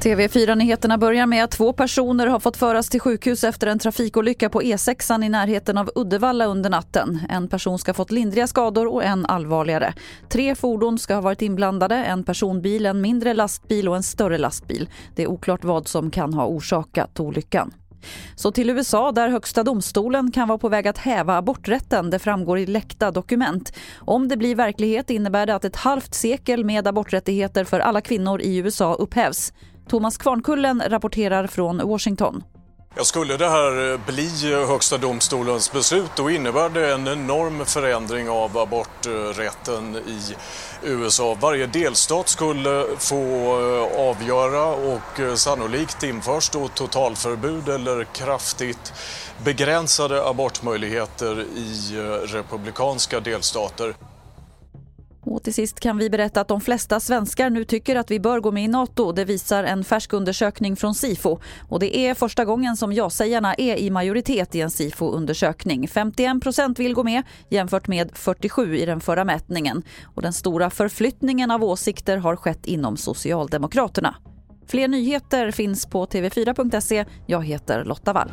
TV4-nyheterna börjar med att två personer har fått föras till sjukhus efter en trafikolycka på E6 i närheten av Uddevalla under natten. En person ska ha fått lindriga skador och en allvarligare. Tre fordon ska ha varit inblandade, en personbil, en mindre lastbil och en större lastbil. Det är oklart vad som kan ha orsakat olyckan. Så till USA där högsta domstolen kan vara på väg att häva aborträtten. Det framgår i läckta dokument. Om det blir verklighet innebär det att ett halvt sekel med aborträttigheter för alla kvinnor i USA upphävs. Thomas Kvarnkullen rapporterar från Washington. Ja, skulle det här bli Högsta domstolens beslut då innebär det en enorm förändring av aborträtten i USA. Varje delstat skulle få eh, avgöra och eh, sannolikt införs då totalförbud eller kraftigt begränsade abortmöjligheter i eh, republikanska delstater. Och till sist kan vi berätta att de flesta svenskar nu tycker att vi bör gå med i Nato. Det visar en färsk undersökning från Sifo. Och det är första gången som ja-sägarna är i majoritet i en Sifo-undersökning. 51 procent vill gå med jämfört med 47 i den förra mätningen. Och den stora förflyttningen av åsikter har skett inom Socialdemokraterna. Fler nyheter finns på tv4.se. Jag heter Lotta Wall.